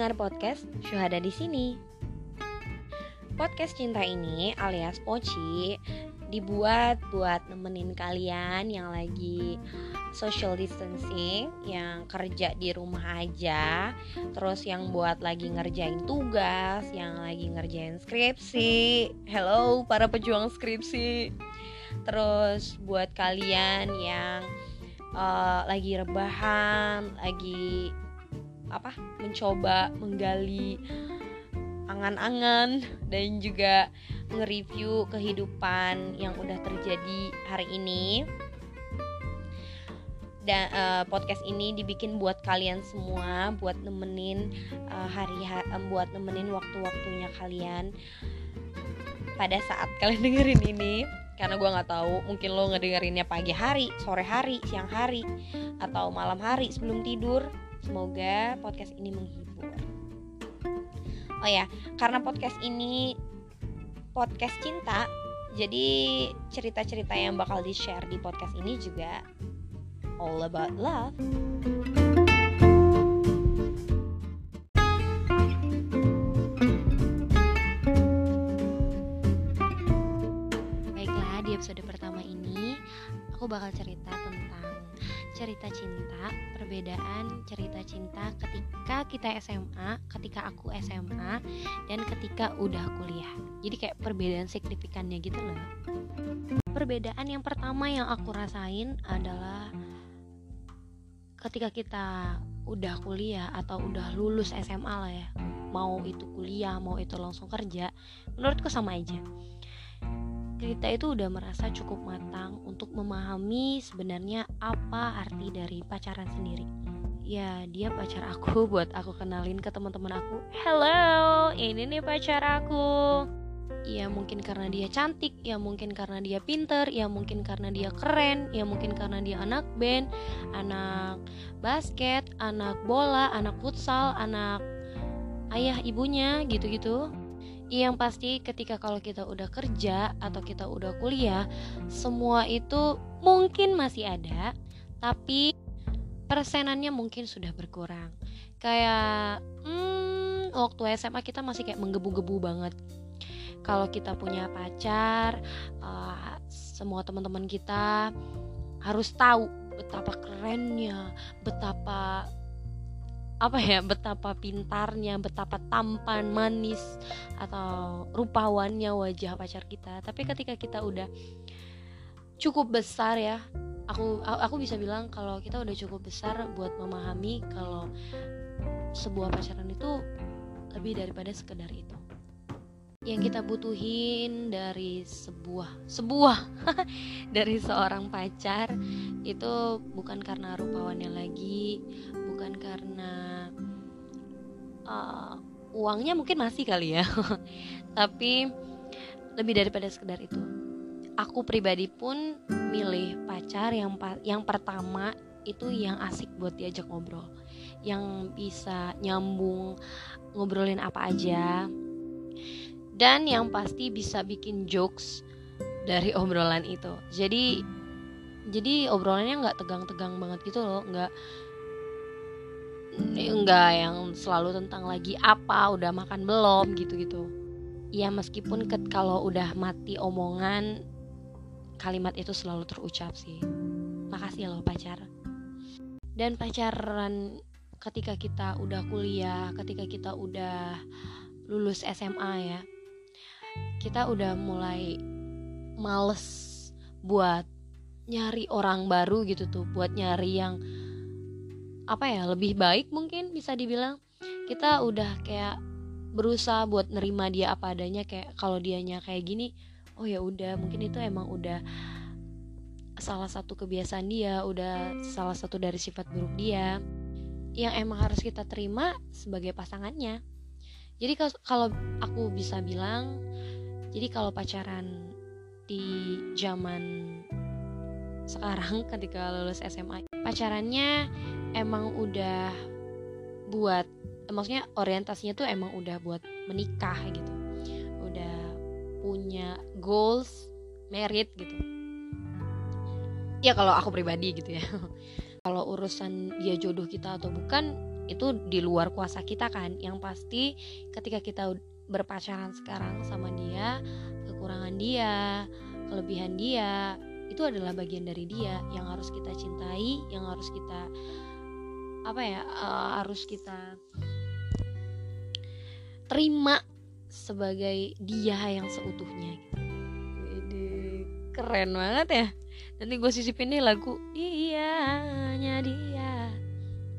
pendengar podcast Syuhada di sini. Podcast cinta ini alias Poci dibuat buat nemenin kalian yang lagi social distancing, yang kerja di rumah aja, terus yang buat lagi ngerjain tugas, yang lagi ngerjain skripsi. Hello para pejuang skripsi. Terus buat kalian yang uh, lagi rebahan, lagi apa mencoba menggali angan-angan dan juga nge-review kehidupan yang udah terjadi hari ini. Dan uh, podcast ini dibikin buat kalian semua, buat nemenin uh, hari ha buat nemenin waktu-waktunya kalian pada saat kalian dengerin ini karena gue nggak tahu mungkin lo ngedengerinnya pagi hari sore hari siang hari atau malam hari sebelum tidur Semoga podcast ini menghibur. Oh ya, karena podcast ini podcast cinta, jadi cerita-cerita yang bakal di-share di podcast ini juga all about love. Baiklah, di episode pertama ini aku bakal cerita tentang cerita cinta, perbedaan cerita cinta ketika kita SMA, ketika aku SMA, dan ketika udah kuliah. Jadi kayak perbedaan signifikannya gitu loh. Perbedaan yang pertama yang aku rasain adalah ketika kita udah kuliah atau udah lulus SMA lah ya, mau itu kuliah, mau itu langsung kerja, menurutku sama aja kita itu udah merasa cukup matang untuk memahami sebenarnya apa arti dari pacaran sendiri. Ya, dia pacar aku buat aku kenalin ke teman-teman aku. Hello, ini nih pacar aku. Ya mungkin karena dia cantik, ya mungkin karena dia pinter, ya mungkin karena dia keren, ya mungkin karena dia anak band, anak basket, anak bola, anak futsal, anak ayah ibunya gitu-gitu yang pasti ketika kalau kita udah kerja atau kita udah kuliah semua itu mungkin masih ada tapi persenannya mungkin sudah berkurang. Kayak hmm, waktu SMA kita masih kayak menggebu-gebu banget. Kalau kita punya pacar uh, semua teman-teman kita harus tahu betapa kerennya betapa apa ya betapa pintarnya betapa tampan manis atau rupawannya wajah pacar kita. Tapi ketika kita udah cukup besar ya aku aku bisa bilang kalau kita udah cukup besar buat memahami kalau sebuah pacaran itu lebih daripada sekedar itu. Yang kita butuhin dari sebuah sebuah dari seorang pacar itu bukan karena rupawannya lagi bukan karena uh, uangnya mungkin masih kali ya. Tapi lebih daripada sekedar itu. Aku pribadi pun milih pacar yang yang pertama itu yang asik buat diajak ngobrol. Yang bisa nyambung ngobrolin apa aja. Dan yang pasti bisa bikin jokes dari obrolan itu. Jadi jadi obrolannya nggak tegang-tegang banget gitu loh. Nggak enggak yang selalu tentang lagi apa udah makan belum gitu-gitu. Ya meskipun ke, kalau udah mati omongan kalimat itu selalu terucap sih. Makasih loh pacar. Dan pacaran ketika kita udah kuliah ketika kita udah lulus SMA ya kita udah mulai males buat nyari orang baru gitu tuh buat nyari yang apa ya lebih baik mungkin bisa dibilang. Kita udah kayak berusaha buat nerima dia apa adanya kayak kalau dianya kayak gini oh ya udah mungkin itu emang udah salah satu kebiasaan dia udah salah satu dari sifat buruk dia. Yang emang harus kita terima sebagai pasangannya. Jadi kalau aku bisa bilang jadi kalau pacaran di zaman sekarang ketika lulus SMA pacarannya emang udah buat maksudnya orientasinya tuh emang udah buat menikah gitu. Udah punya goals merit gitu. Ya kalau aku pribadi gitu ya. Kalau urusan dia jodoh kita atau bukan itu di luar kuasa kita kan. Yang pasti ketika kita berpacaran sekarang sama dia kekurangan dia kelebihan dia itu adalah bagian dari dia. Yang harus kita cintai yang harus kita apa ya uh, harus kita terima sebagai dia yang seutuhnya gitu. keren banget ya. Nanti gue sisipin nih lagu dia hanya dia.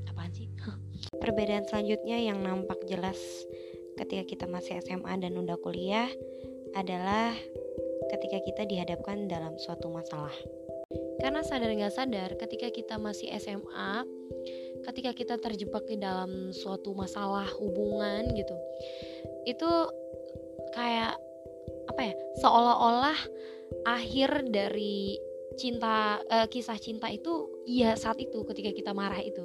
Apaan sih? Perbedaan selanjutnya yang nampak jelas ketika kita masih SMA dan udah kuliah adalah ketika kita dihadapkan dalam suatu masalah. Karena sadar nggak sadar ketika kita masih SMA ketika kita terjebak di dalam suatu masalah hubungan gitu itu kayak apa ya seolah-olah akhir dari cinta uh, kisah cinta itu iya saat itu ketika kita marah itu.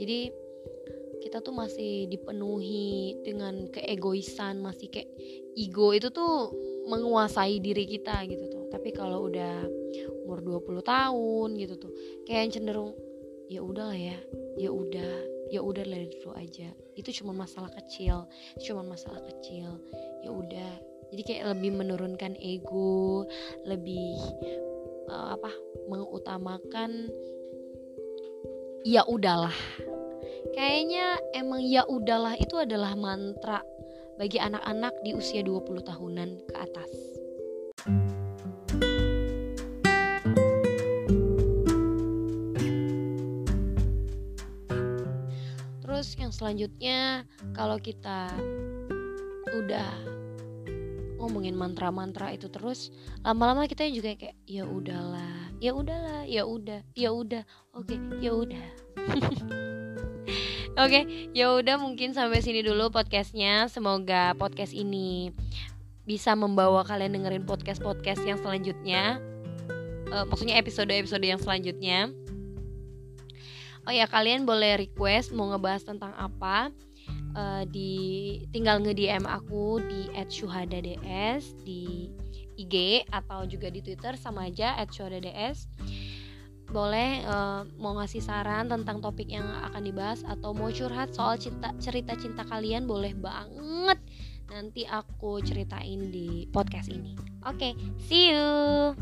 Jadi kita tuh masih dipenuhi dengan keegoisan masih kayak ego itu tuh menguasai diri kita gitu tuh. Tapi kalau udah umur 20 tahun gitu tuh kayak cenderung ya udahlah ya ya udah ya udah let it flow aja. Itu cuma masalah kecil cuma masalah kecil. Ya udah. Jadi kayak lebih menurunkan ego lebih uh, apa mengutamakan ya udahlah. Kayaknya emang ya udahlah itu adalah mantra bagi anak-anak di usia 20 tahunan ke atas. Terus yang selanjutnya kalau kita udah ngomongin mantra-mantra itu terus lama-lama kita juga kayak ya udahlah ya udahlah ya udah ya udah oke ya udah Oke, ya udah mungkin sampai sini dulu podcastnya. Semoga podcast ini bisa membawa kalian dengerin podcast-podcast yang selanjutnya. Uh, maksudnya episode-episode yang selanjutnya. Oh ya, kalian boleh request mau ngebahas tentang apa. Uh, di tinggal nge-DM aku di @syuhadads di IG atau juga di Twitter sama aja @syuhadads boleh uh, mau ngasih saran tentang topik yang akan dibahas atau mau curhat soal cinta cerita cinta kalian boleh banget nanti aku ceritain di podcast ini. Oke, okay, see you.